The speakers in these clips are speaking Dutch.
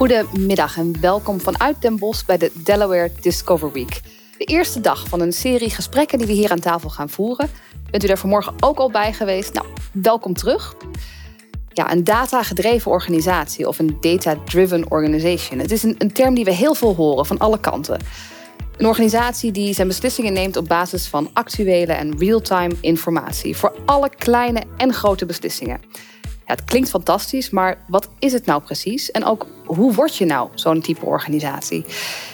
Goedemiddag en welkom vanuit Den Bosch bij de Delaware Discover Week. De eerste dag van een serie gesprekken die we hier aan tafel gaan voeren. Bent u daar vanmorgen ook al bij geweest? Nou, welkom terug. Ja, een data-gedreven organisatie of een data-driven organization. Het is een, een term die we heel veel horen van alle kanten. Een organisatie die zijn beslissingen neemt op basis van actuele en real-time informatie. Voor alle kleine en grote beslissingen. Het klinkt fantastisch, maar wat is het nou precies? En ook hoe word je nou zo'n type organisatie?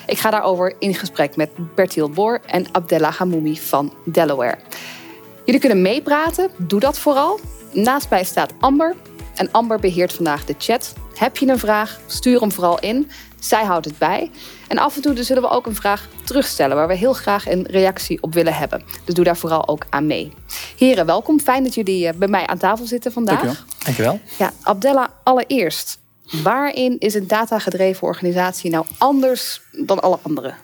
Ik ga daarover in gesprek met Bertil Boor en Abdella Hamoumi van Delaware. Jullie kunnen meepraten, doe dat vooral. Naast mij staat Amber. En Amber beheert vandaag de chat. Heb je een vraag? Stuur hem vooral in. Zij houdt het bij. En af en toe zullen we ook een vraag terugstellen waar we heel graag een reactie op willen hebben. Dus doe daar vooral ook aan mee. Heren, welkom. Fijn dat jullie eh, bij mij aan tafel zitten vandaag. Dankjewel. Dankjewel. Ja, Abdella, allereerst. Waarin is een datagedreven organisatie nou anders dan alle andere?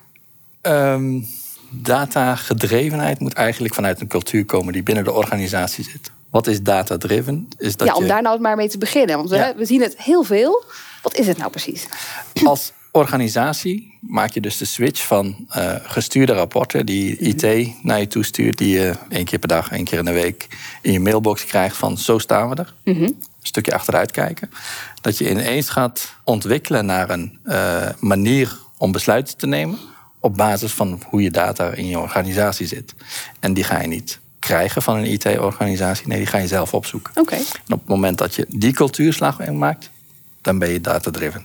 Um, datagedrevenheid moet eigenlijk vanuit een cultuur komen die binnen de organisatie zit. Wat is data-driven? Ja, om daar nou maar mee te beginnen. Want we, we zien het heel veel. Wat is het nou precies? Als organisatie maak je dus de switch van uh, gestuurde rapporten die IT mhm. naar je toestuurt, die je één keer per dag, één keer in de week in je mailbox krijgt van zo staan we er. Mhm. Een stukje achteruit kijken. Dat je ineens gaat ontwikkelen naar een uh, manier om besluiten te nemen op basis van hoe je data in je organisatie zit. En die ga je niet krijgen van een IT-organisatie. Nee, die ga je zelf opzoeken. Oké. En op het moment dat je die cultuurslag maakt, dan ben je data-driven.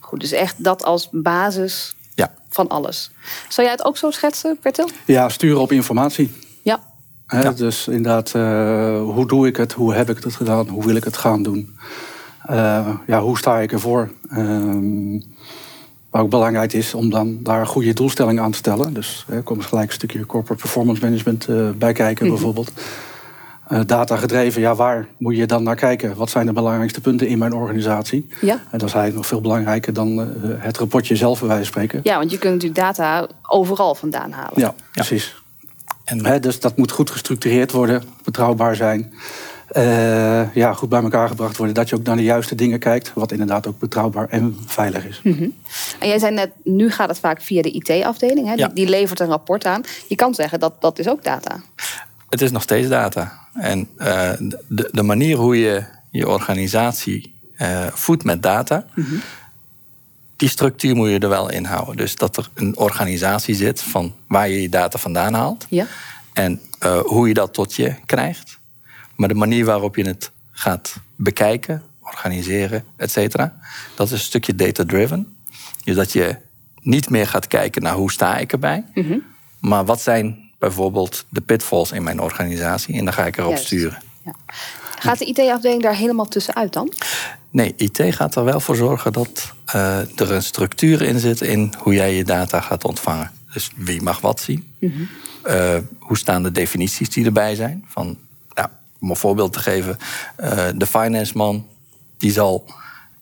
Goed, dus echt dat als basis ja. van alles. Zou jij het ook zo schetsen, Bertil? Ja, sturen op informatie. Ja. Dus inderdaad, uh, hoe doe ik het? Hoe heb ik het gedaan? Hoe wil ik het gaan doen? Uh, ja, hoe sta ik ervoor? Uh, maar ook belangrijk is om dan daar goede doelstellingen aan te stellen. Dus er komt gelijk een stukje corporate performance management uh, bij kijken, mhm. bijvoorbeeld. Uh, data gedreven, ja, waar moet je dan naar kijken? Wat zijn de belangrijkste punten in mijn organisatie? Ja. En dat is eigenlijk nog veel belangrijker dan uh, het rapportje zelf, bij wijze van spreken. Ja, want je kunt natuurlijk data overal vandaan halen. Ja, precies. En... dus dat moet goed gestructureerd worden, betrouwbaar zijn. Uh, ja, goed bij elkaar gebracht worden. Dat je ook naar de juiste dingen kijkt. Wat inderdaad ook betrouwbaar en veilig is. Mm -hmm. En jij zei net, nu gaat het vaak via de IT-afdeling. Ja. Die, die, levert een rapport aan. Je kan zeggen dat dat is ook data. Het is nog steeds data. En uh, de, de, manier hoe je je organisatie uh, voedt met data. Mm -hmm. Die structuur moet je er wel in houden. Dus dat er een organisatie zit van waar je je data vandaan haalt. Ja. En hoe je dat tot je krijgt. Maar de manier waarop je het gaat bekijken, organiseren, et cetera, dat is een stukje data-driven. Dus dat je niet meer gaat kijken naar hoe sta ik erbij, mm maar wat zijn bijvoorbeeld de pitfalls in mijn organisatie en dan ga ik erop sturen. Ja. Gaat de IT-afdeling daar helemaal tussenuit dan? Nee, IT gaat er wel voor zorgen dat uh, er een structuur in zit in hoe jij je data gaat ontvangen. Dus wie mag wat zien? Mm -hmm. uh, hoe staan de definities die erbij zijn? Van om een voorbeeld te geven, uh, de finance man die zal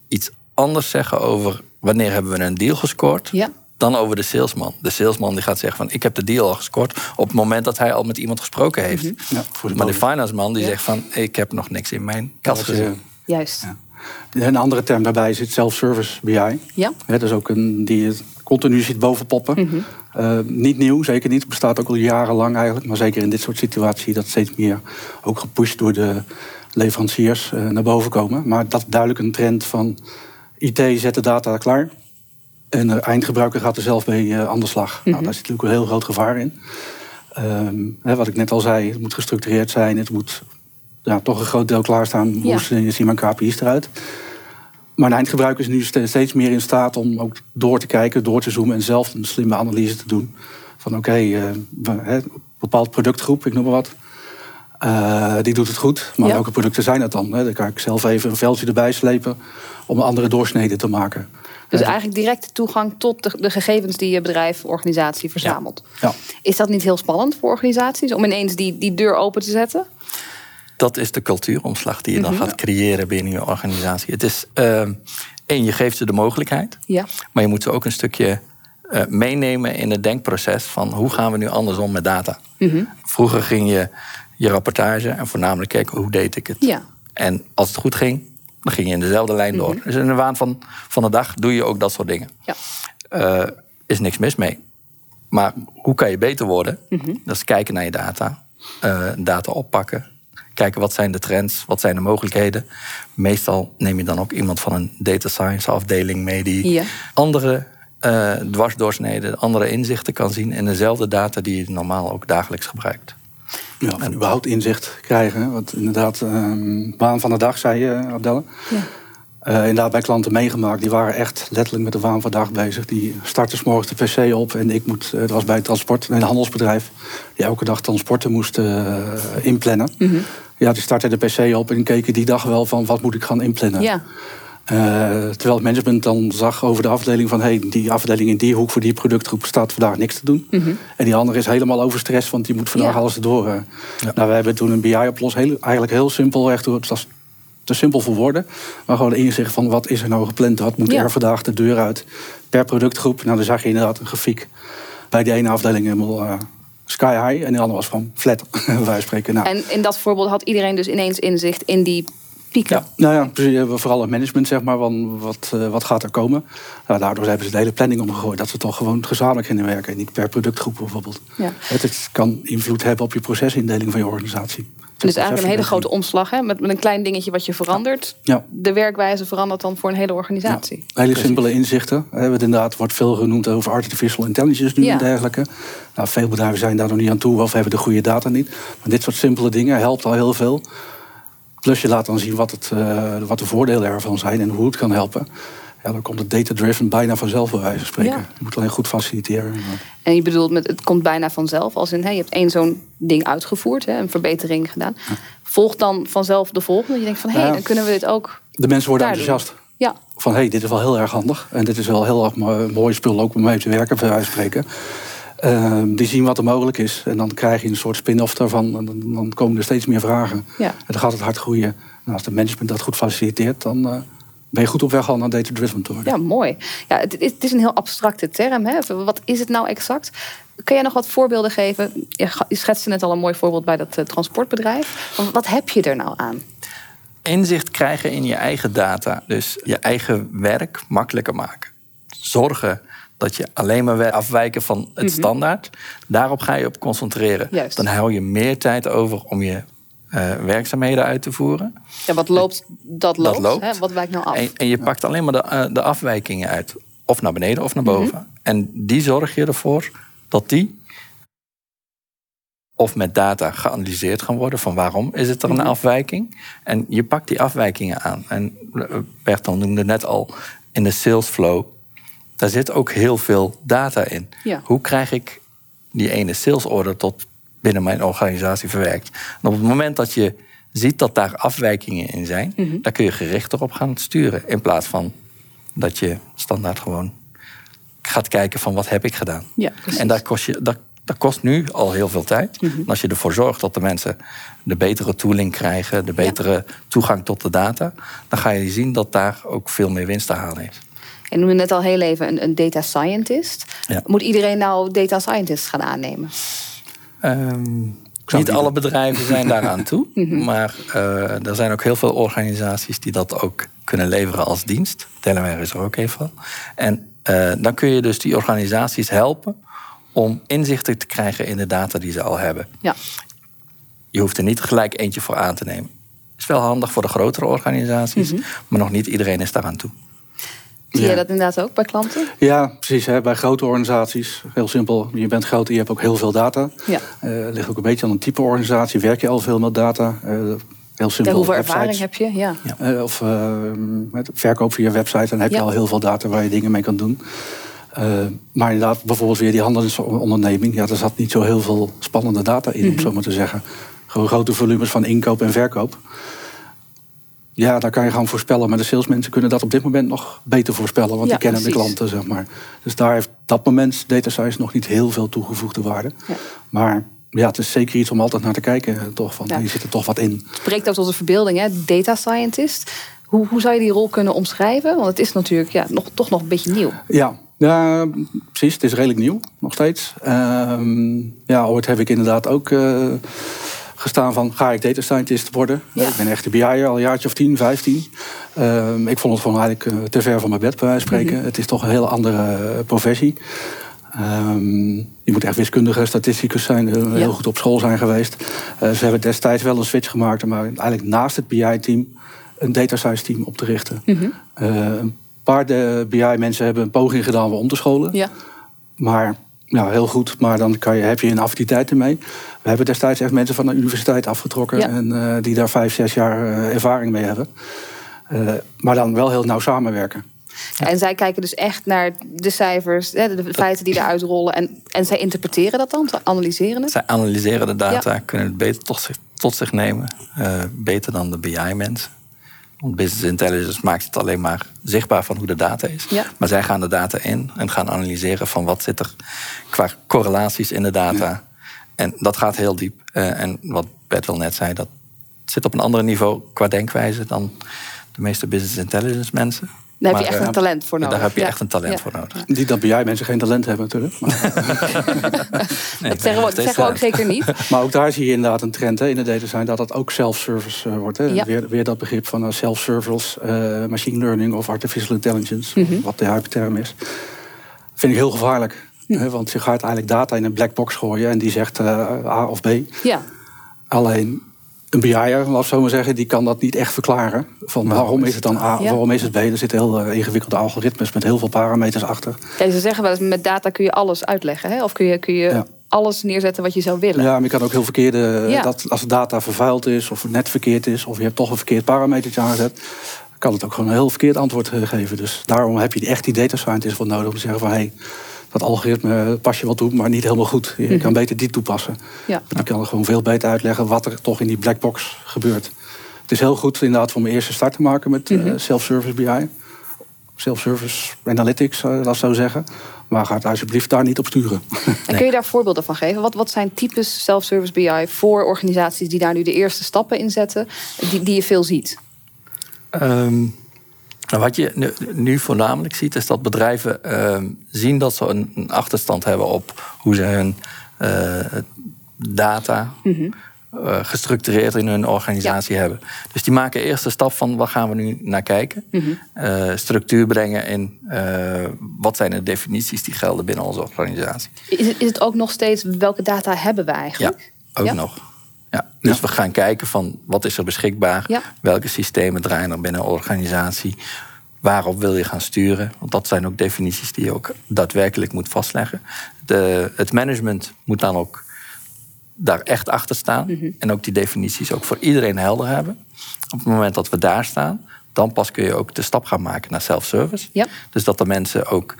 iets anders zeggen over wanneer hebben we een deal gescoord. Ja. Dan over de salesman. De salesman die gaat zeggen van ik heb de deal al gescoord op het moment dat hij al met iemand gesproken heeft. Mm -hmm. ja, maar de finance man die zegt van ik heb nog niks in mijn kas gezien. Juist. Ja. Een andere term daarbij zit self-service BI. Ja. dat is ook een die je continu ziet bovenpoppen. Mm -hmm. uh, niet nieuw, zeker niet. Het bestaat ook al jarenlang eigenlijk. Maar zeker in dit soort situaties dat steeds meer ook gepusht door de leveranciers uh, naar boven komen. Maar dat is duidelijk een trend van IT zet de data klaar. En de eindgebruiker gaat er zelf mee uh, aan de slag. Mm -hmm. nou, daar zit natuurlijk een heel groot gevaar in. Um, hè, wat ik net al zei, het moet gestructureerd zijn. Het moet ja, toch een groot deel klaarstaan. Ja. Hoe zien mijn KPI's eruit? Maar een eindgebruiker is nu steeds meer in staat om ook door te kijken, door te zoomen en zelf een slimme analyse te doen. Van oké, okay, uh, een bepaald productgroep, ik noem maar wat. Uh, die doet het goed, maar ja. welke producten zijn dat dan? Hè? Dan kan ik zelf even een veldje erbij slepen om andere doorsnede te maken. Dus eigenlijk direct toegang tot de, de, gegevens die je bedrijf, organisatie verzamelt. Ja. Ja. Is dat niet heel spannend voor organisaties om ineens die, die deur open te zetten? dat is de cultuuromslag die je dan mm -hmm. gaat creëren binnen je organisatie. Het is uh, één, je geeft ze de mogelijkheid, ja. maar je moet ze ook een stukje uh, meenemen in het denkproces van hoe gaan we nu anders om met data. Mm -hmm. Vroeger ging je je rapportage en voornamelijk kijken hoe deed ik het. Ja. En als het goed ging, Dan ging je in dezelfde lijn door. Mhm. Dus in de waan van, van de dag doe je ook dat soort dingen. Ja. Eh, is niks mis mee. Maar hoe kan je beter worden? Mhm. Dat is kijken naar je data. eh, data oppakken. Kijken wat zijn de trends, wat zijn de mogelijkheden. Meestal neem je dan ook iemand van een data science afdeling mee... die Ja. andere eh, dwarsdoorsneden, andere inzichten kan zien... in dezelfde data die je normaal ook dagelijks gebruikt. Ja, of überhaupt inzicht krijgen. Want inderdaad, ehm, waan van de dag, zei je, Abdelle. Ja. Eh, inderdaad, bij klanten meegemaakt. Die waren echt letterlijk met de waan van de dag bezig. Die startten 's morgens de pc op. En ik moet, eh, dat was bij het transport, een handelsbedrijf. Die elke dag transporten moest eh, inplannen. Mhm. Ja, die startte de pc op en keken die dag wel van wat moet ik gaan inplannen. Ja. Eh, terwijl het management dan zag over de afdeling van... hey, die afdeling in die hoek voor die productgroep staat vandaag niks te doen. En die andere is helemaal overstress, want die moet vandaag Mhm. Ja. alles erdoor. eh. Nou, we hebben toen een BI-oplossing, heel, eigenlijk heel simpel. Echt, het was te simpel voor woorden. Maar gewoon inzicht van wat is er nou gepland? Wat moet Ja. er vandaag de deur uit per productgroep? Nou, dan zag je inderdaad een grafiek. Bij die ene afdeling helemaal eh, sky high. En de andere was gewoon flat, wij spreken. Nou, En in dat voorbeeld had iedereen dus ineens inzicht in die pieken. Ja. Nou ja, precies, eh, vooral het management, zeg maar, van wat, eh, wat gaat er komen. Nou, daardoor hebben ze de hele planning omgegooid. Dat ze toch gewoon gezamenlijk gingen werken. En niet per productgroep bijvoorbeeld. Ja. Het, het kan invloed hebben op je procesindeling van je organisatie. Dus eigenlijk een hele grote omslag hè? Met, met een klein dingetje wat je verandert. Ja. De werkwijze verandert dan voor een hele organisatie. Hele simpele inzichten. We hebben het inderdaad wordt veel genoemd over artificial intelligence nu en dergelijke. Nou, veel bedrijven zijn daar nog niet aan toe of hebben de goede data niet. Maar dit soort simpele dingen helpt al heel veel. Plus je laat dan zien wat, het, eh, wat de voordelen ervan zijn en hoe het kan helpen. Ja, dan komt het data-driven bijna vanzelf bij wijze van spreken. Ja. Je moet alleen goed faciliteren. En je bedoelt met het komt bijna vanzelf. Als in, hè, je hebt één zo'n ding uitgevoerd, hè, een verbetering gedaan. Volgt dan vanzelf de volgende. Je denkt van, hé, hey, dan kunnen we dit ook De mensen worden doen. enthousiast. Ja, Van hé, hey, dit is wel heel erg handig. En dit is wel heel erg mo- mooi spul ook om mee te werken, bij wijze van spreken. Ehm, die zien wat er mogelijk is. En dan krijg je een soort spin-off daarvan. En dan, dan komen er steeds meer vragen. Ja. En dan gaat het hard groeien. En als de management dat goed faciliteert, dan eh, ben je goed op weg al naar data-driven te worden. ja mooi. Ja, het, is- het is een heel abstracte term. Hè? Wat is het nou exact? Kun jij nog wat voorbeelden geven? Je schetste net al een mooi voorbeeld bij dat eh, transportbedrijf. Wat heb je er nou aan? Inzicht krijgen in je eigen data. Dus je eigen werk makkelijker maken. Zorgen dat je alleen maar afwijken van het standaard. Daarop ga je op concentreren. Mhm. Juist. Dan hou je meer tijd over om je eh, werkzaamheden uit te voeren. Ja, wat loopt, dat loopt. loopt. Hè? Wat wijkt nou af? En, en je pakt alleen maar de, eh, de afwijkingen uit. Of naar beneden of naar Mhm. boven. En die zorg je ervoor dat die of met data geanalyseerd gaan worden van waarom is het er een Mhm. afwijking. En je pakt die afwijkingen aan. En eh, Bertel noemde net al in de sales flow, daar zit ook heel veel data in. Ja. Hoe krijg ik die ene sales order tot binnen mijn organisatie verwerkt? En op het moment dat je ziet dat daar afwijkingen in zijn, Mhm. dan kun je gericht erop gaan sturen. In plaats van dat je standaard gewoon gaat kijken van wat heb ik gedaan. Ja, en daar kost je, dat, dat kost nu al heel veel tijd. Mhm. En als je ervoor zorgt dat de mensen de betere tooling krijgen, de betere toegang tot de data, dan ga je zien dat daar ook veel meer winst te halen is. Je noemde net al heel even een, een data scientist. Ja. Moet iedereen nou data scientist gaan aannemen? Ehm, niet alle bedrijven zijn daaraan toe. Maar eh, er zijn ook heel veel organisaties die dat ook kunnen leveren als dienst. Delaware is er ook een van. En eh, dan kun je dus die organisaties helpen om inzichten te krijgen in de data die ze al hebben. Ja, Je hoeft er niet gelijk eentje voor aan te nemen. is wel handig voor de grotere organisaties, maar nog niet iedereen is daaraan toe. Zie je dat inderdaad ook bij klanten? Ja, precies. Hè. Bij grote organisaties, heel simpel. Je bent groot en je hebt ook heel veel data. Ja. Eh, ligt ook een beetje aan een type organisatie. Werk je al veel met data? Eh, heel simpel. Ja, hoeveel websites. ervaring heb je? Ja. Eh, of met verkoop via website, dan heb je al heel veel data waar je dingen mee kan doen. Maar inderdaad, bijvoorbeeld weer die handelsonderneming. Ja, daar zat niet zo heel veel spannende data in, om Mhm. zo maar te zeggen. Gewoon grote volumes van inkoop en verkoop. Ja, daar kan je gewoon voorspellen. Maar de salesmensen kunnen dat op dit moment nog beter voorspellen. Want Ja, die kennen precies. de klanten, zeg maar. Dus daar heeft dat moment data science nog niet heel veel toegevoegde waarde. Ja. Maar ja, het is zeker iets om altijd naar te kijken. eh, Toch, van, Ja. Hier zit er toch wat in. Het spreekt ook tot de verbeelding, hè? data scientist. Hoe, hoe zou je die rol kunnen omschrijven? Want het is natuurlijk ja, nog, toch nog een beetje nieuw. Ja, ja, precies. Het is redelijk nieuw, nog steeds. Ehm, ja, ooit heb ik inderdaad ook eh, gestaan van ga ik data scientist worden. Ik ben echt een BI'er al een jaartje of 10, 15. Ehm, ik vond het gewoon eigenlijk uh, te ver van mijn bed bij wijze van spreken. Mhm. Het is toch een heel andere professie. Um, je moet echt wiskundige statisticus zijn, heel goed op school zijn geweest. ze hebben destijds wel een switch gemaakt, maar eigenlijk naast het BI-team een data science team op te richten. Mhm. een paar BI-mensen hebben een poging gedaan om te scholen. Ja. Maar ja, heel goed, maar dan kan je, heb je een affiniteit ermee. We hebben destijds echt mensen van de universiteit afgetrokken... en uh, die daar vijf, zes jaar uh, ervaring mee hebben. Uh, maar dan wel heel nauw samenwerken. Ja, en zij kijken dus echt naar de cijfers, de feiten die eruit rollen. En, en zij interpreteren dat dan, analyseren het? Zij analyseren de data, kunnen het beter tot zich, tot zich nemen. beter dan de BI-mensen. Want business intelligence maakt het alleen maar zichtbaar van hoe de data is. Maar zij gaan de data in en gaan analyseren van wat zit er qua correlaties in de data. En dat gaat heel diep. Uh, en wat Bert wel net zei, dat zit op een ander niveau qua denkwijze dan de meeste business intelligence mensen. Daar heb je echt een talent voor nodig. Daar heb je echt een talent voor nodig. Niet dat bij jij mensen geen talent hebben natuurlijk. Maar... dat zeggen we, zeggen we ook zeker niet. maar ook daar zie je inderdaad een trend hè, in de data zijn dat dat ook self-service uh, wordt. Hè. Weer, weer, dat begrip van uh, self-service, uh, machine learning of artificial intelligence, mm -hmm. wat de hyperterm is. Vind ik heel gevaarlijk. Hè, want je gaat eigenlijk data in een black box gooien en die zegt A of B. Ja. Alleen een BI'er, laat zo maar zeggen, die kan dat niet echt verklaren. Van waarom is het dan A, waarom is het B? Er zitten heel uh, ingewikkelde algoritmes met heel veel parameters achter. Ja, ze zeggen wel eens, met data kun je alles uitleggen. Hè? Of kun je, kun je alles neerzetten wat je zou willen. Ja, maar je kan ook heel verkeerde... Dat, als de data vervuild is of net verkeerd is... of je hebt toch een verkeerd parametertje aangezet... kan het ook gewoon een heel verkeerd antwoord eh, geven. Dus daarom heb je echt die data scientist voor nodig om te zeggen van... Hey, dat algoritme pas je wel toe, maar niet helemaal goed. Je mhm. kan beter die toepassen. Ja. Je kan er gewoon veel beter uitleggen wat er toch in die black box gebeurt. Het is heel goed inderdaad voor mijn eerste start te maken met mm self-service BI. Self-service analytics, uh, dat zou zeggen. Maar ga het alsjeblieft daar niet op sturen. En kun je daar voorbeelden van geven? Wat, wat zijn types self-service BI voor organisaties die daar nu de eerste stappen in zetten, die, die je veel ziet? Um, nou, wat je nu, voornamelijk ziet, is dat bedrijven uh, zien dat ze een, achterstand hebben op hoe ze hun uh, data mm gestructureerd in hun organisatie hebben. Dus die maken eerst de stap van waar gaan we nu naar kijken. Mm structuur brengen in wat zijn de definities die gelden binnen onze organisatie. Is het, is het ook nog steeds welke data hebben we eigenlijk? Ja, ook nog. Ja, dus we gaan kijken van wat is er beschikbaar, welke systemen draaien er binnen een organisatie, waarop wil je gaan sturen. Want dat zijn ook definities die je ook daadwerkelijk moet vastleggen. De, het management moet dan ook daar echt achter staan mhm. en ook die definities ook voor iedereen helder hebben. Op het moment dat we daar staan, dan pas kun je ook de stap gaan maken naar self-service. Ja. Dus dat de mensen ook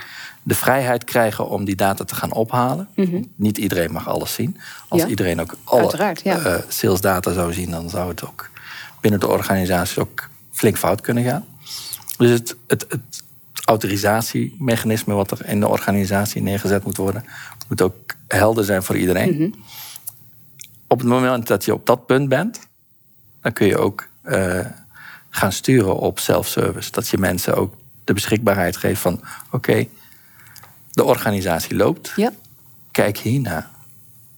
de vrijheid krijgen om die data te gaan ophalen. Mhm. Niet iedereen mag alles zien. Als iedereen ook alle ja. uh, sales data zou zien, dan zou het ook binnen de organisatie ook flink fout kunnen gaan. Dus het, het, het autorisatiemechanisme wat er in de organisatie neergezet moet worden, moet ook helder zijn voor iedereen. Mhm. Op het moment dat je op dat punt bent, dan kun je ook uh, gaan sturen op self-service. Dat je mensen ook de beschikbaarheid geeft van oké, de organisatie loopt. Ja. Kijk hierna.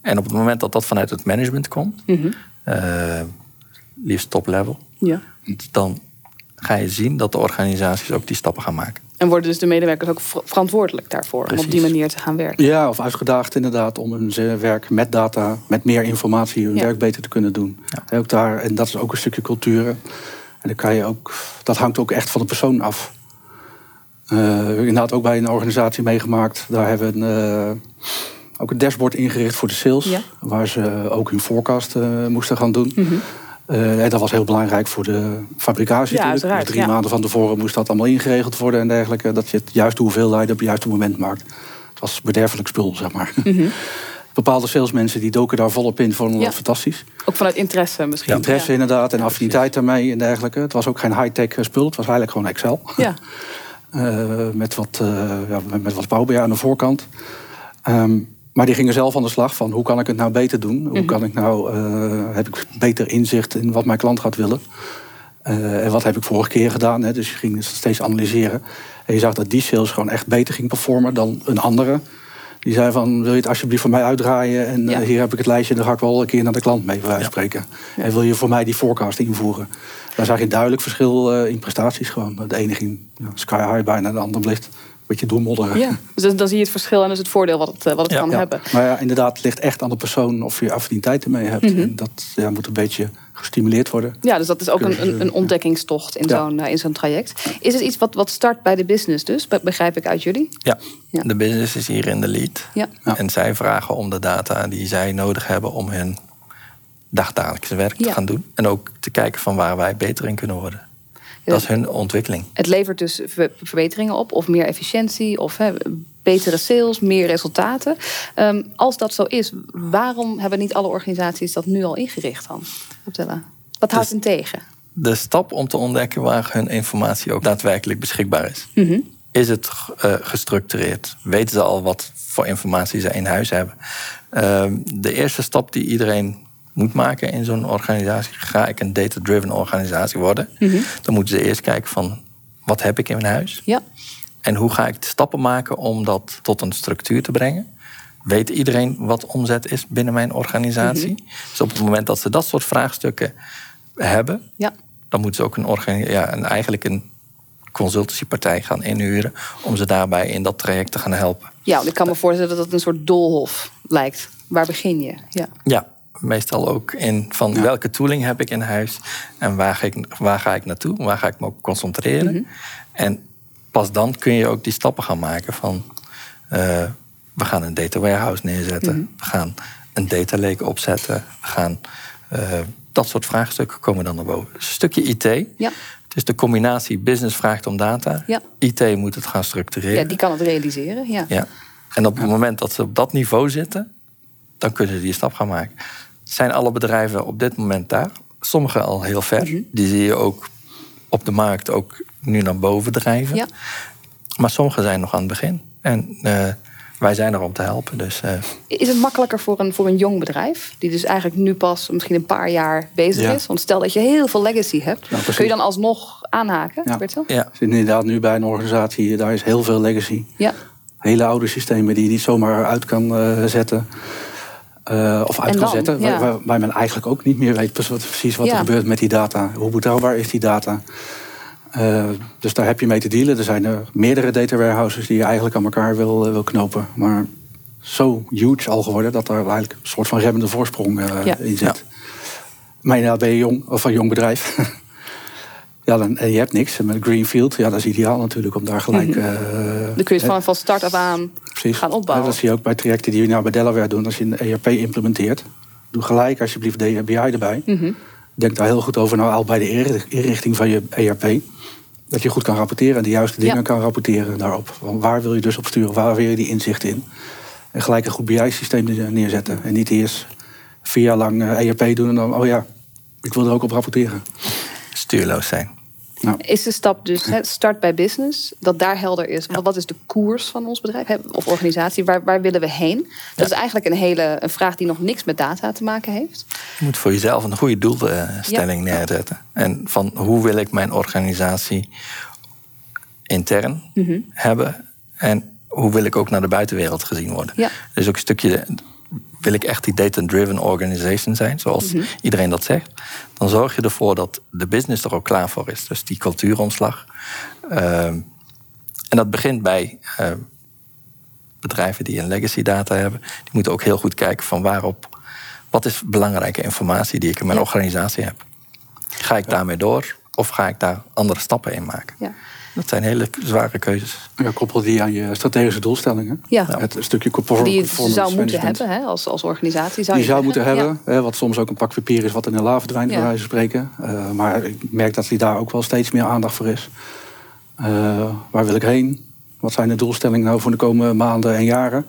En op het moment dat dat vanuit het management komt, mm -hmm. uh, liefst top level, ja. dan ga je zien dat de organisaties ook die stappen gaan maken. En worden dus de medewerkers ook verantwoordelijk daarvoor om op die manier te gaan werken? Ja, of uitgedaagd inderdaad om hun werk met data, met meer informatie, hun werk beter te kunnen doen. Ja. Ook daar, en dat is ook een stukje cultuur. En dan kan je ook, dat hangt ook echt van de persoon af. Uh, inderdaad ook bij een organisatie meegemaakt. Daar hebben we een, uh, ook een dashboard ingericht voor de sales. Waar ze ook hun forecast uh, moesten gaan doen. Mm uh, dat was heel belangrijk voor de fabrikatie. Ja, dus drie maanden van tevoren moest dat allemaal ingeregeld worden en dergelijke. Dat je het juiste hoeveelheid op het juiste moment maakt. Het was bederfelijk spul, zeg maar. Mm Bepaalde salesmensen die doken daar volop in, vonden dat fantastisch. Ook vanuit interesse misschien. interesse inderdaad en affiniteit daarmee en dergelijke. Het was ook geen high-tech spul, het was eigenlijk gewoon Excel. Ja. uh, met, wat, uh, ja, met, wat Power aan de voorkant. Um, maar die gingen zelf aan de slag van hoe kan ik het nou beter doen? Hoe mhm. kan ik nou, uh, heb ik beter inzicht in wat mijn klant gaat willen? Uh, en wat heb ik vorige keer gedaan? Hè? Dus je ging steeds analyseren. En je zag dat die sales gewoon echt beter ging performen dan een andere. Die zei van, wil je het alsjeblieft voor mij uitdraaien? En Ja. eh, hier heb ik het lijstje, dan ga ik wel een keer naar de klant mee, bij wijze van Ja. spreken. En wil je voor mij die forecast invoeren? Daar zag je duidelijk verschil eh, in prestaties gewoon. De ene ging ja, sky high bijna, de andere bleef een beetje doormodderen. Ja. Dus dan- dan zie je het verschil en dus het voordeel wat het, eh, wat het kan Ja, hebben. Maar ja, inderdaad, het ligt echt aan de persoon of je affiniteit ermee hebt. Mhm. En dat ja, moet een beetje gestimuleerd worden. Ja, dus dat is ook een, een, een ontdekkingstocht in Ja. zo'n eh, in zo'n traject. Is het iets wat, wat start bij de business dus? Be- Begrijp ik uit jullie? Ja, Ja. de business is hier in de lead. Ja. Ja. En zij vragen om de data die zij nodig hebben om hun dagdagelijkse werk Ja. te gaan doen. En ook te kijken van waar wij beter in kunnen worden. Dat is hun ontwikkeling. Het levert dus ver- verbeteringen op, of meer efficiëntie, of hè, betere sales, meer resultaten. Ehm, als dat zo is, waarom hebben niet alle organisaties dat nu al ingericht dan? Wat houdt Dus- hen tegen? De stap om te ontdekken waar hun informatie ook daadwerkelijk beschikbaar is. Mhm. Is het eh, gestructureerd? Weten ze al wat voor informatie ze in huis hebben? Ehm, de eerste stap die iedereen moet maken in zo'n organisatie, ga ik een data-driven organisatie worden, Mhm. dan moeten ze eerst kijken van wat heb ik in mijn huis? Ja, En hoe ga ik de stappen maken om dat tot een structuur te brengen? Weet iedereen wat omzet is binnen mijn organisatie? Dus op het moment dat ze dat soort vraagstukken hebben, ja. dan moeten ze ook een, organi- ja, een, eigenlijk een consultancypartij gaan inhuren om ze daarbij in dat traject te gaan helpen. ja want ik kan me voorstellen dat het een soort doolhof lijkt. Waar begin je? Ja. Ja, meestal ook in van Ja. welke tooling heb ik in huis en waar ga ik, waar ga ik naartoe? Waar ga ik me op concentreren? En pas dan kun je ook die stappen gaan maken van eh, we gaan een data warehouse neerzetten, we gaan een data lake opzetten, we gaan eh, dat soort vraagstukken komen dan naar boven. Dus een stukje IT. Ja. Het is de combinatie business vraagt om data. Ja. IT moet het gaan structureren. ja, die kan het realiseren. Ja. Ja. En op het moment dat ze op dat niveau zitten, dan kunnen ze die stap gaan maken. Zijn alle bedrijven op dit moment daar? Sommige al heel ver. Mhm. Die zie je ook op de markt ook nu naar boven drijven. Ja. Maar sommige zijn nog aan het begin. En eh, wij zijn er om te helpen. Dus eh, Is het makkelijker voor een, voor een jong bedrijf, die dus eigenlijk nu pas misschien een paar jaar bezig Ja. is? Want stel dat je heel veel legacy hebt, precies. kun je dan alsnog aanhaken, Ja. Bertel? ja, zitten inderdaad nu bij een organisatie, daar is heel veel legacy. Ja. Hele oude systemen die je niet zomaar uit kan eh, zetten. Eh, of uit kan zetten. Ja. Waar, waar- men eigenlijk ook niet meer weet precies wat, precies wat Ja. er gebeurt met die data. Hoe betrouwbaar is die data? Eh, dus daar heb je mee te dealen. Er zijn er meerdere data warehouses die je eigenlijk aan elkaar wil, eh, wil knopen. Maar zo huge al geworden dat er eigenlijk een soort van remmende voorsprong eh, Ja. in zit. Maar inderdaad ben je jong, of een jong bedrijf. ja, dan, en je hebt niks. En met Greenfield, ja, dat is ideaal natuurlijk om daar gelijk... eh, Dan kun je het van, van start af aan Precies. gaan opbouwen. Ja, dat zie je ook bij trajecten die we nou bij Delaware doen. Als je een ERP implementeert, doe gelijk alsjeblieft de BI erbij. Mhm. Denk daar heel goed over, nou al bij de inri- inrichting van je ERP. Dat je goed kan rapporteren en de juiste dingen Ja. kan rapporteren daarop. Want waar wil je dus op sturen? Waar wil je die inzichten in? En gelijk een goed BI-systeem neerzetten. En niet eerst vier jaar lang eh, ERP doen en dan, oh ja, ik wil er ook op rapporteren. Stuurloos zijn. Is de stap dus start bij business, dat daar helder is. Wat- Wat is de koers van ons bedrijf of organisatie? Waar, waar willen we heen? Dat is eigenlijk een hele een vraag die nog niks met data te maken heeft. Je moet voor jezelf een goede doelstelling neerzetten. En van hoe wil ik mijn organisatie intern Mhm. hebben. En hoe wil ik ook naar de buitenwereld gezien worden. Ja. Dus ook een stukje, wil ik echt die data-driven organization zijn, zoals Mhm. iedereen dat zegt. Dan zorg je ervoor dat de business er ook klaar voor is. Dus die cultuuromslag. Ehm, en dat begint bij eh, bedrijven die een legacy data hebben. Die moeten ook heel goed kijken van waarop, wat is belangrijke informatie die ik in mijn Ja. organisatie heb. Ga ik daarmee door of ga ik daar andere stappen in maken? Ja. Dat zijn hele zware keuzes. Ja, koppel die aan je strategische doelstellingen. Ja. Het stukje performance Die je zou moeten management. hebben hè, als, als organisatie. Zou die je zou moeten hebben. Hè, wat soms ook een pak papier is wat in de la verdwijnt, Ja. bij wijze van spreken. Eh, maar ik merk dat die daar ook wel steeds meer aandacht voor is. Eh, waar wil ik heen? Wat zijn de doelstellingen nou voor de komende maanden en jaren?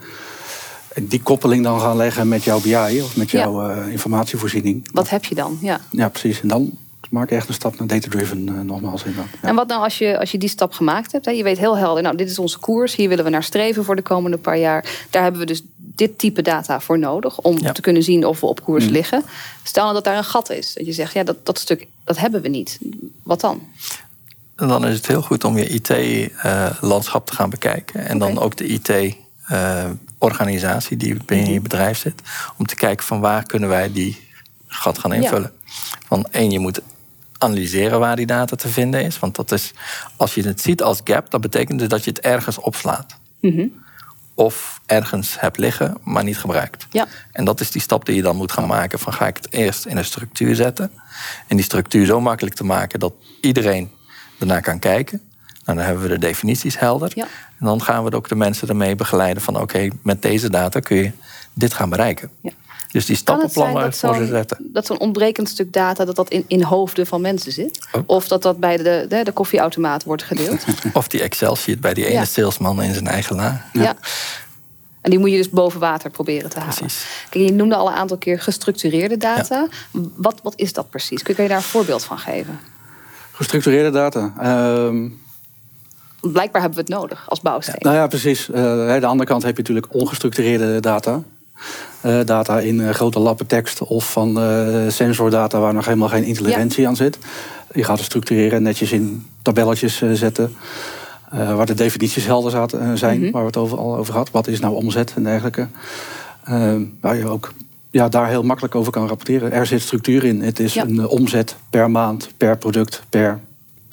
En die koppeling dan gaan leggen met jouw BI of met Ja. jouw eh, informatievoorziening. Wat heb je dan? Ja. Ja, precies. En dan maak echt een stap naar data-driven, eh, nogmaals. inderdaad. Ja. En wat nou als je, als je die stap gemaakt hebt? Hè? Je weet heel helder, nou, dit is onze koers. Hier willen we naar streven voor de komende paar jaar. Daar hebben we dus dit type data voor nodig om Ja. te kunnen zien of we op koers Mm. liggen. Stel nou dat daar een gat is. Dat je zegt, ja, dat, dat stuk dat hebben we niet. Wat dan? En dan is het heel goed om je IT-landschap te gaan bekijken. En dan ook de IT eh, organisatie die binnen je bedrijf zit. Om te kijken van waar kunnen wij die gat gaan invullen. Van één, je moet analyseren waar die data te vinden is. Want dat is, als je het ziet als gap, dat betekent dus dat je het ergens opslaat. Of ergens hebt liggen, maar niet gebruikt. Ja. En dat is die stap die je dan moet gaan maken. Van ga ik het eerst in een structuur zetten. En die structuur zo makkelijk te maken dat iedereen ernaar kan kijken. Nou, dan hebben we de definities helder. Ja. En dan gaan we ook de mensen ermee begeleiden van oké, met deze data kun je dit gaan bereiken. Ja. Dus die stappenplannen dat voor ze zetten. dat zo'n ontbrekend stuk data dat dat in, in hoofden van mensen zit? Ook. Of dat dat bij de, de, de koffieautomaat wordt gedeeld? Of die Excel-sheet bij die ene Ja. salesman in zijn eigen la. ja. En die moet je dus boven water proberen te halen. Precies. Kijk, je noemde al een aantal keer gestructureerde data. Wat, wat is dat precies? Kun je daar een voorbeeld van geven? Gestructureerde data. Ehm, blijkbaar hebben we het nodig als bouwsteen. Nou ja, precies. Eh, aan de andere kant heb je natuurlijk ongestructureerde data. Eh, data in eh, grote lappen tekst of van eh, sensordata waar nog helemaal geen intelligentie aan zit. Je gaat het structureren en netjes in tabelletjes zetten. waar de definities helder zaten, zijn, Mhm. waar we het over, al over hadden. Wat is nou omzet en dergelijke. Eh, waar je ook ja, daar heel makkelijk over kan rapporteren. Er zit structuur in. Het is Ja. een omzet per maand, per product, per,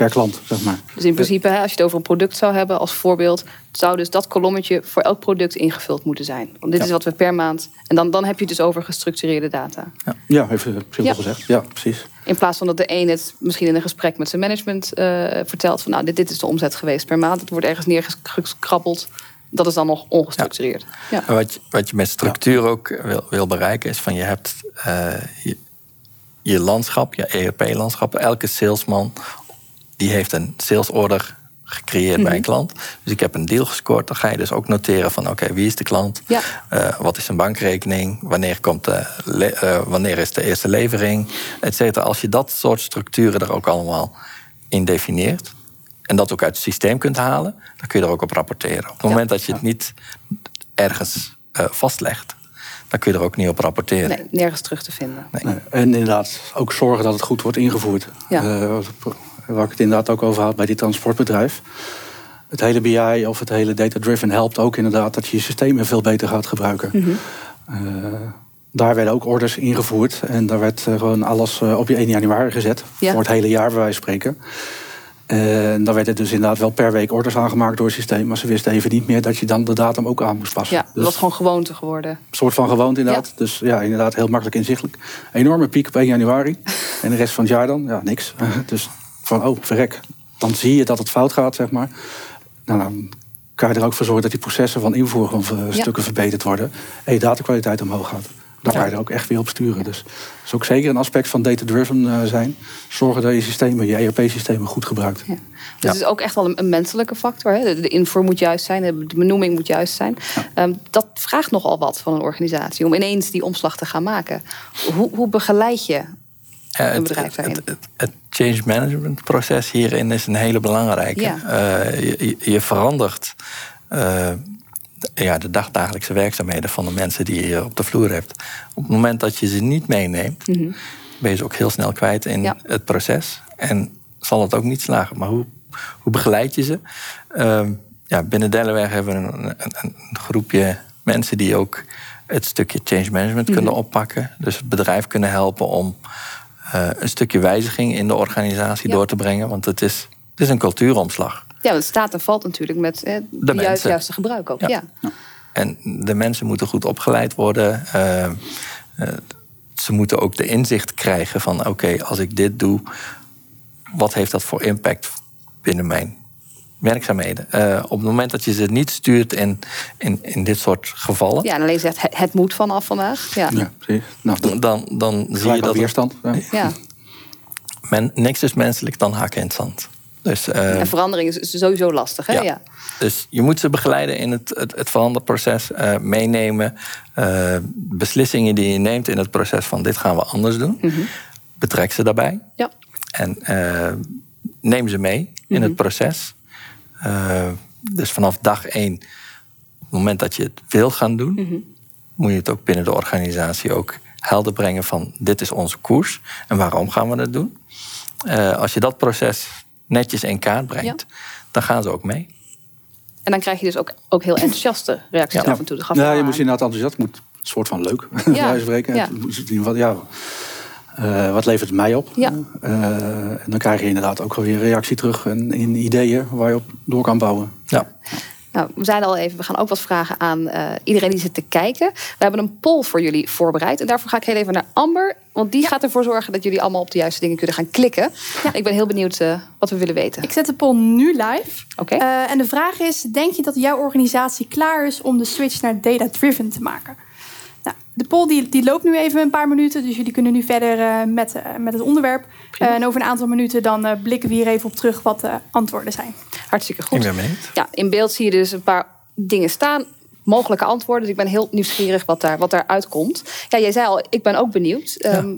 per klant, zeg maar. Dus in principe, als je het over een product zou hebben als voorbeeld, zou dus dat kolommetje voor elk product ingevuld moeten zijn. Want dit Ja. is wat we per maand. En dan, dan heb je het dus over gestructureerde data. Ja, even simpel Ja. gezegd. Ja, precies. In plaats van dat de een het misschien in een gesprek met zijn management eh, vertelt van nou, dit, dit is de omzet geweest per maand. Het wordt ergens neergekrabbeld. Dat is dan nog ongestructureerd. Ja. En wat, je, wat je met structuur ook wil, wil bereiken is van je hebt eh, je, je landschap, je ERP-landschap. Elke salesman die heeft een salesorder gecreëerd bij een klant. Dus ik heb een deal gescoord. Dan ga je dus ook noteren van oké, wie is de klant? Ja. Eh, wat is zijn bankrekening? Wanneer, komt de eh, wanneer is de eerste levering? Et cetera. Als je dat soort structuren er ook allemaal in definieert... en dat ook uit het systeem kunt halen... dan kun je er ook op rapporteren. Op het moment dat je het niet ergens eh, vastlegt... dan kun je er ook niet op rapporteren. Nee, nergens terug te vinden. Nee, En inderdaad ook zorgen dat het goed wordt ingevoerd. Ja. Waar ik het inderdaad ook over had bij die transportbedrijf. Het hele BI of het hele data-driven helpt ook inderdaad dat je je systemen veel beter gaat gebruiken. Mhm. Eh, daar werden ook orders ingevoerd en daar werd eh, gewoon alles eh, op je 1 januari gezet. Ja. Voor het hele jaar, bij wijze van spreken. En dan werd het dus inderdaad wel per week orders aangemaakt door het systeem. Maar ze wisten even niet meer dat je dan de datum ook aan moest passen. Ja, dat Dus- was gewoon gewoonte geworden. een soort van gewoond inderdaad. Dus ja, inderdaad heel makkelijk inzichtelijk. Enorme piek op 1 januari. En de rest van het jaar dan, ja, niks. Dus van, oh, verrek. Dan zie je dat het fout gaat, zeg maar. Nou, dan kan je er ook voor zorgen dat die processen van invoer gewoon eh, Ja. stukken verbeterd worden. En je datakwaliteit omhoog gaat. Daar kan je er ook echt weer op sturen. Dus dat is ook zeker een aspect van data-driven eh, zijn. Zorgen dat je systemen, je ERP-systemen goed gebruikt. Ja. Dus het is ook echt wel een, menselijke factor. Hè? De, de invoer moet juist zijn, de, de benoeming moet juist zijn. Ehm, dat vraagt nogal wat van een organisatie om ineens die omslag te gaan maken. Hoe, hoe begeleid je Bedrijf daarin? het, het, het change management proces hierin is een hele belangrijke. Ja. Eh, je, verandert eh, ja, de dagdagelijkse werkzaamheden van de mensen die je op de vloer hebt. Op het moment dat je ze niet meeneemt, ben je ze ook heel snel kwijt in Mhm. Ja. het proces. En zal het ook niet slagen. Maar hoe, hoe begeleid je ze? Ehm, ja, binnen Delaware hebben we een, een, een groepje mensen die ook het stukje change management Mhm. kunnen oppakken. Dus het bedrijf kunnen helpen om eh, een stukje wijziging in de organisatie Ja. door te brengen. Want het is, het is een cultuuromslag. Ja, want het staat en valt natuurlijk met hè, de juiste, gebruik ook. Ja. Ja. En de mensen moeten goed opgeleid worden. Eh, eh, ze moeten ook de inzicht krijgen van... oké, als ik dit doe, wat heeft dat voor impact binnen mijn werkzaamheden? Eh, op het moment dat je ze niet stuurt in, in, in dit soort gevallen... ja, en alleen zegt het, het moet vanaf vandaag. Ja. Ja, precies. Nou, dat dan, dan zie je dat weerstand. Ja. Ja. men, niks is menselijk dan hakken in het zand. Dus, eh, En verandering is sowieso lastig. Hè? Ja. Ja. Dus je moet ze begeleiden in het, het, het veranderproces, eh, meenemen. eh, beslissingen die je neemt in het proces van dit gaan we anders doen. Betrek ze daarbij Ja. en eh, neem ze mee in het proces. Eh, dus vanaf dag één, op het moment dat je het wil gaan doen, moet je het ook binnen de organisatie ook helder brengen van dit is onze koers en waarom gaan we dat doen. Eh, als je dat proces netjes in kaart brengt, dan gaan ze ook mee. En dan krijg je dus ook, ook heel enthousiaste reacties af en toe. Ja, je aan. moet inderdaad enthousiast. moet een soort van leuk, Ja. ja. spreken. Ja. Ja, eh, wat levert het mij op? Ja. Eh, en dan krijg je inderdaad ook wel weer reactie terug en in ideeën waar je op door kan bouwen. Ja. Nou, we zeiden al even, we gaan ook wat vragen aan eh, iedereen die zit te kijken. We hebben een poll voor jullie voorbereid. En daarvoor ga ik heel even naar Amber. Want die gaat ervoor zorgen dat jullie allemaal op de juiste dingen kunnen gaan klikken. Ik ben heel benieuwd eh, wat we willen weten. Ik zet de poll nu live. Oké. Eh, en de vraag is: denk je dat jouw organisatie klaar is om de switch naar data-driven te maken? De poll die, die loopt nu even een paar minuten, dus jullie kunnen nu verder eh, met, eh, met het onderwerp. Eh, en over een aantal minuten dan eh, blikken we hier even op terug wat de antwoorden zijn. Hartstikke Ik goed. ben. Ja, in beeld zie je dus een paar dingen staan. Mogelijke antwoorden. Dus ik ben heel nieuwsgierig wat, daar, wat daaruit komt. Ja, jij zei al, ik ben ook benieuwd. Ehm,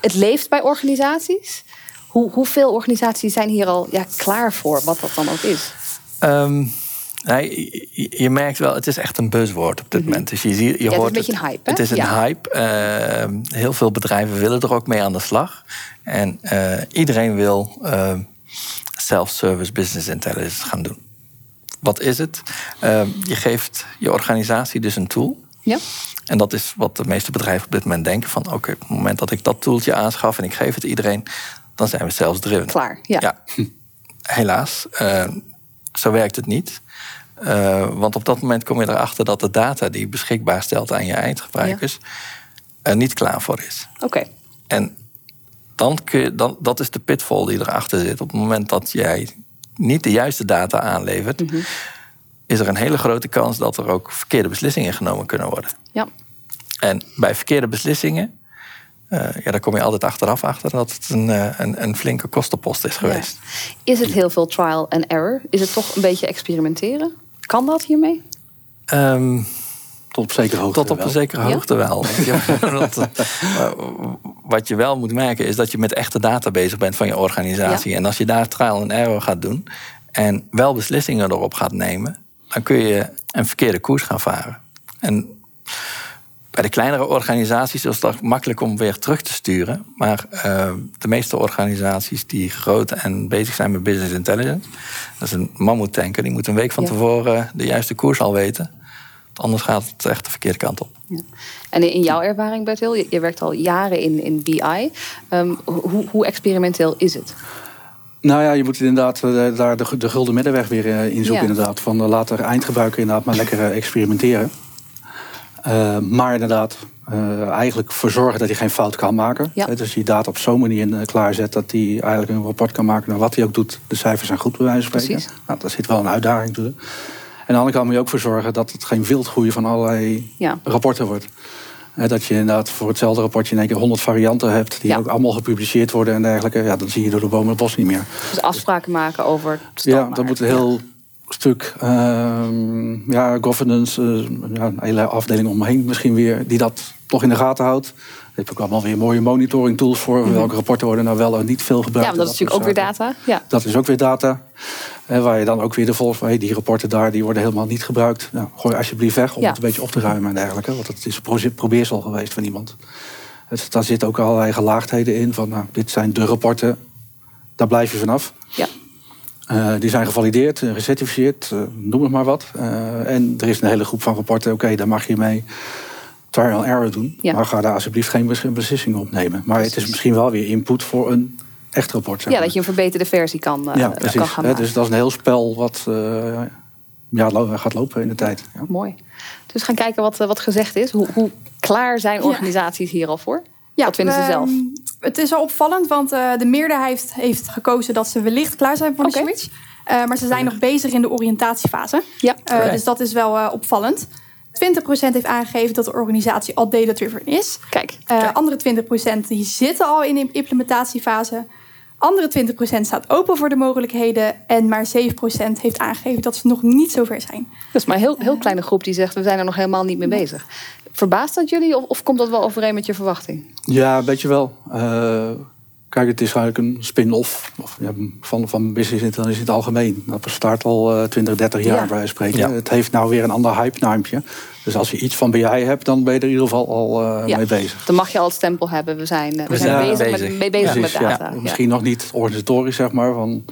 het leeft bij organisaties. Hoe, hoeveel organisaties zijn hier al ja, klaar voor, wat dat dan ook is? Ehm, nee, je, merkt wel, het is echt een buzzwoord op dit moment. Dus je, je is hoort een beetje een hype, hè? Het is een Ja. hype. Ehm, heel veel bedrijven willen er ook mee aan de slag. En eh, iedereen wil ehm, self-service business intelligence gaan doen. Wat is het? Je geeft je organisatie dus een tool. Ja? En dat is wat de meeste bedrijven op dit moment denken: van oké, op het moment dat ik dat toeltje aanschaf en ik geef het iedereen, dan zijn we self-driven. Klaar. Ja. Helaas, eh, zo werkt het niet. Eh, want op dat moment kom je erachter dat de data die je beschikbaar stelt aan je eindgebruikers er niet klaar voor is. Oké. En dan kun je, dan, dat is de pitfall die erachter zit. Op het moment dat jij niet de juiste data aanlevert, is er een hele grote kans dat er ook verkeerde beslissingen genomen kunnen worden. Ja. En bij verkeerde beslissingen, eh, ja, daar kom je altijd achteraf achter dat het een, eh, een, een flinke kostenpost is geweest. Is het heel veel trial and error? Is het toch een beetje experimenteren? Kan dat hiermee? Ehm, Tot op zekere hoogte Tot op een zekere Ja? hoogte wel. Dat, eh, wat je wel moet merken is dat je met echte data bezig bent van je organisatie. Ja. En als je daar trial and error gaat doen en wel beslissingen erop gaat nemen, dan kun je een verkeerde koers gaan varen. En bij de kleinere organisaties is dat makkelijk om weer terug te sturen. Maar eh, de meeste organisaties die groot en bezig zijn met business intelligence, dat is een mammoetanker, die moet een week van Ja. tevoren de juiste koers al weten. Want Anders gaat het echt de verkeerde kant op. Ja. En in jouw ervaring, Bertil, je, je werkt al jaren in, in BI. Ehm, hoe, hoe experimenteel is het? Nou ja, je moet inderdaad eh, daar de, de gulden middenweg weer eh, in zoeken. Ja. Inderdaad. Van laat de eindgebruiker inderdaad maar lekker experimenteren. Uh, maar inderdaad, uh, eigenlijk voor zorgen dat hij geen fout kan maken. Ja. Dus die data op zo'n manier uh, klaarzet dat hij eigenlijk een rapport kan maken naar wat hij ook doet. De cijfers zijn goed, bij wijze van spreken. Precies. Nou, daar zit wel een uitdaging natuurlijk. En aan de andere kant moet je ook voor zorgen dat het geen wildgroei van allerlei Ja. rapporten wordt. Eh, dat je inderdaad voor hetzelfde rapportje in één keer honderd varianten hebt... die Ja. ook allemaal gepubliceerd worden en dergelijke. Ja, dan zie je door de bomen het bos niet meer. Dus afspraken maken over Ja, standaard. dat moet heel stuk ehm, ja, governance, eh, ja, een hele afdeling omheen misschien weer, die dat toch in de gaten houdt. Daar heb ik allemaal weer mooie monitoring tools voor. Welke rapporten worden nou wel en niet veel gebruikt. Mhm. Ja, want dat is natuurlijk ook weer data. Ja. Dat is ook weer data. Waar je dan ook weer de volgt van hey, die rapporten daar die worden helemaal niet gebruikt. Nou, gooi alsjeblieft weg om Ja. het een beetje op te ruimen en dergelijke. Want het is een probeersel geweest van iemand. Dus daar zitten ook allerlei gelaagdheden in. Van nou, dit zijn de rapporten, daar blijf je vanaf. Ja. Uh, die zijn gevalideerd, uh, gecertificeerd, uh, noem het maar wat. en er is een hele groep van rapporten, oké, okay, daar mag je mee trial and error doen. Ja. Maar ga daar alsjeblieft geen beslissingen op nemen. Maar het is misschien wel weer input voor een echt rapport. Zeg ja, maar. dat je een verbeterde versie kan, uh, ja, kan precies. gaan Hè, maken. dus dat is een heel spel wat ja, gaat lopen in de tijd. Ja. Mooi. Dus we gaan kijken wat, wat gezegd is. Hoe, hoe klaar zijn Ja. organisaties hier al voor? Ja, wat vinden ze ehm, zelf? Het is wel opvallend, want eh, de meerderheid heeft, heeft gekozen dat ze wellicht klaar zijn voor de switch. Eh, maar ze zijn nog bezig in de oriëntatiefase. Ja. Eh. Dus dat is wel eh, opvallend. 20% heeft aangegeven dat de organisatie al data-driven is. Kijk. Eh, kijk. andere 20% die zitten al in de implementatiefase. Andere 20% staat open voor de mogelijkheden. En maar 7% heeft aangegeven dat ze nog niet zover zijn. Dat is maar een heel, heel kleine groep die zegt... we zijn er nog helemaal niet mee bezig. Verbaast dat jullie of, of komt dat wel overeen met je verwachting? Ja, een beetje wel. Eh, kijk, het is eigenlijk een spin-off of, ja, van, van business intelligence in het algemeen. Dat bestaat al eh 20, 30 jaar Ja. bij spreken. Ja. Het heeft nou weer een ander hype-naampje. Dus als je iets van BI hebt, dan ben je er in ieder geval al eh, Ja. mee bezig. Dan mag je al het stempel hebben. We zijn, eh, we zijn bezig, bezig. Met, mee bezig Precies, met data. Ja. Misschien nog niet organisatorisch, zeg maar. Van,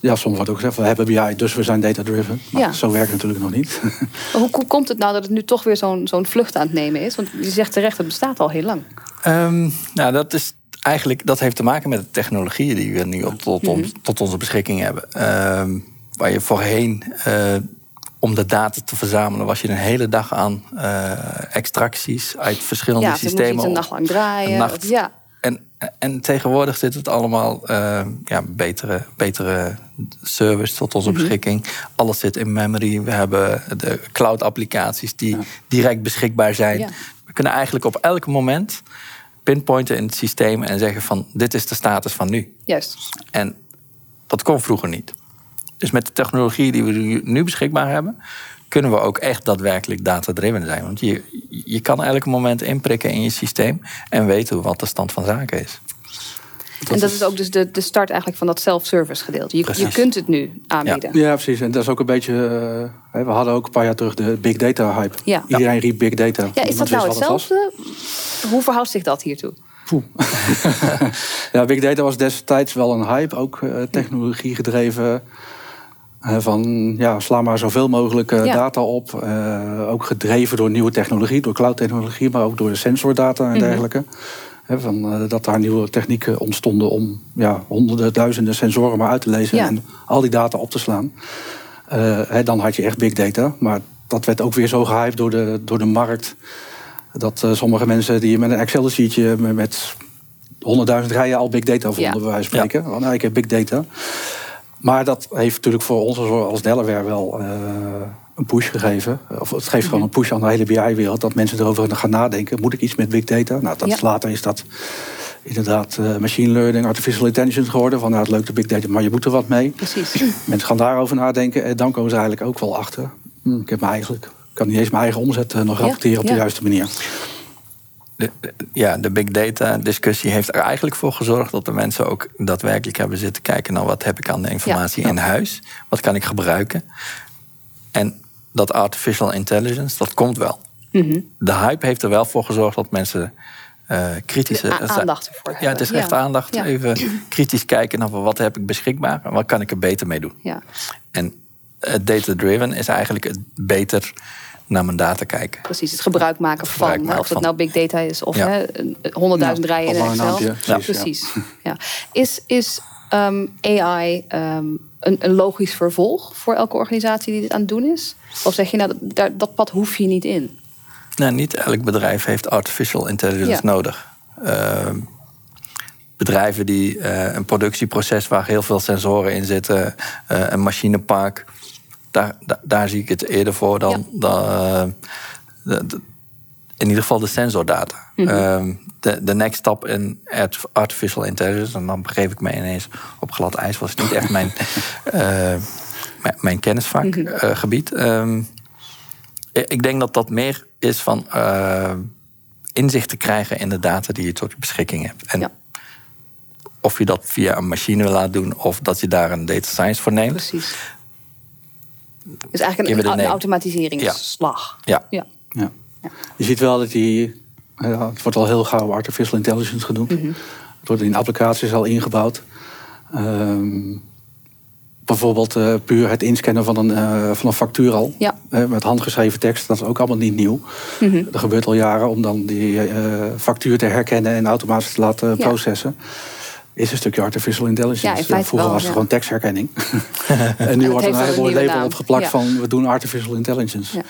ja, soms wordt ook gezegd, we hebben BI, dus we zijn data-driven. Maar Ja. zo werkt het natuurlijk nog niet. Maar hoe, hoe komt het nou dat het nu toch weer zo'n zo'n vlucht aan het nemen is? Want je zegt terecht, het bestaat al heel lang. Ehm, nou, dat is eigenlijk dat heeft te maken met de technologieën die we nu op, tot, Mhm. tot onze beschikking hebben. Ehm, waar je voorheen, eh, om de data te verzamelen, was je een hele dag aan eh, extracties uit verschillende Ja, systemen. iets een nacht lang draaien. Nacht. of- ja, En, en tegenwoordig zit het allemaal eh, ja, betere, betere service tot Mhm. onze beschikking. Alles zit in memory. We hebben de cloud applicaties die direct beschikbaar zijn. Ja. We kunnen eigenlijk op elk moment pinpointen in het systeem en zeggen van dit is de status van nu. juist. En dat kon vroeger niet. Dus met de technologie die we nu- beschikbaar hebben, kunnen we ook echt daadwerkelijk data-driven zijn. Want je, je kan elk moment inprikken in je systeem en weten wat de stand van zaken is. En dat is ook dus de, de start eigenlijk van dat self-service gedeelte. Je, je kunt het nu aanbieden. Ja, precies. En dat is ook een beetje. eh, we hadden ook een paar jaar terug de big data hype. Ja. Iedereen riep big data. Ja, is dat nou het hetzelfde? Hoe verhoudt zich dat hiertoe? Poeh. ja, big data was destijds wel een hype, ook eh, technologie gedreven. Van ja, sla maar zoveel mogelijk eh, Ja. data op. Eh, ook gedreven door nieuwe technologie, door cloud-technologie, maar ook door de sensordata en Mhm. dergelijke. Van, eh, dat daar nieuwe technieken ontstonden om ja, honderden, duizenden sensoren maar uit te lezen Ja. en al die data op te slaan. Eh, dan had je echt big data. Maar dat werd ook weer zo gehyped door de, door de markt. Dat eh, sommige mensen die met een Excel-sheetje met, met 100.000 rijen al big data vonden, Ja. bij wijze van spreken. Oh, nou, ik heb big data. Maar dat heeft natuurlijk voor ons als- Delaware wel een push gegeven. Of het geeft gewoon een push aan de hele BI-wereld. Dat mensen erover gaan nadenken. Moet ik iets met big data? Nou, dat Ja. is later is dat inderdaad eh, machine learning, artificial intelligence geworden. Van nou, het leuk de big data, maar je moet er wat mee. Precies. Mensen gaan daarover nadenken. En dan komen ze eigenlijk ook wel achter. Hm, ik heb me eigenlijk, ik kan niet eens mijn eigen omzet eh, nog Ja, rapporteren op de ja. juiste manier. De, de- ja, de big data discussie heeft er eigenlijk voor gezorgd dat de mensen ook daadwerkelijk hebben zitten kijken naar wat heb ik aan de informatie Ja. in huis, wat kan ik gebruiken. En dat artificial intelligence, dat komt wel. Mhm. De hype heeft er wel voor gezorgd dat mensen eh kritische... A- aandacht ervoor Ja, het is echt Ja. aandacht. Ja. Even kritisch kijken naar wat heb ik beschikbaar en wat kan ik er beter mee doen. Ja. En het data-driven is eigenlijk het beter naar mijn data kijken. Precies, het gebruik maken van. Gebruik hè, maken of dat van. nou big data is of honderdduizend Ja, rijen in Excel. precies, ja. precies. Ja. Is, is ehm, AI ehm, een, een logisch vervolg voor elke organisatie die dit aan het doen is? Of zeg je nou, dat, dat pad hoef je niet in? Nou, niet elk bedrijf heeft artificial intelligence Ja. nodig. Ehm, bedrijven die eh, een productieproces waar heel veel sensoren in zitten, eh, een machinepark, daar, da- daar zie ik het eerder voor dan, Ja. dan eh, in ieder geval de sensordata. Mhm. Ehm, de, de next stap in art- artificial intelligence, en dan begeef ik me ineens op glad ijs, was niet echt mijn, eh, mijn, kennisvakgebied. Ehm, ik denk dat dat meer is van eh, inzicht te krijgen in de data die je tot je beschikking hebt. En Ja. of je dat via een machine laat doen of dat je daar een data science voor neemt. Precies. is eigenlijk een, automatiseringsslag. Ja. Ja. Ja. Je ziet wel dat die. Ja, het wordt al heel gauw artificial intelligence genoemd. Mhm. Het wordt in applicaties al ingebouwd. Ehm, bijvoorbeeld eh, puur het inscannen van een, eh, van een factuur al. Ja. Met handgeschreven tekst, dat is ook allemaal niet nieuw. Mhm. Dat gebeurt al jaren om dan die eh, factuur te herkennen en automatisch te laten Ja. processen. Is een stukje artificial intelligence. Ja, in Vroeger wel, was het ja. gewoon tekstherkenning. en nu wordt er een nieuwe label naam. opgeplakt Ja. van we doen artificial intelligence.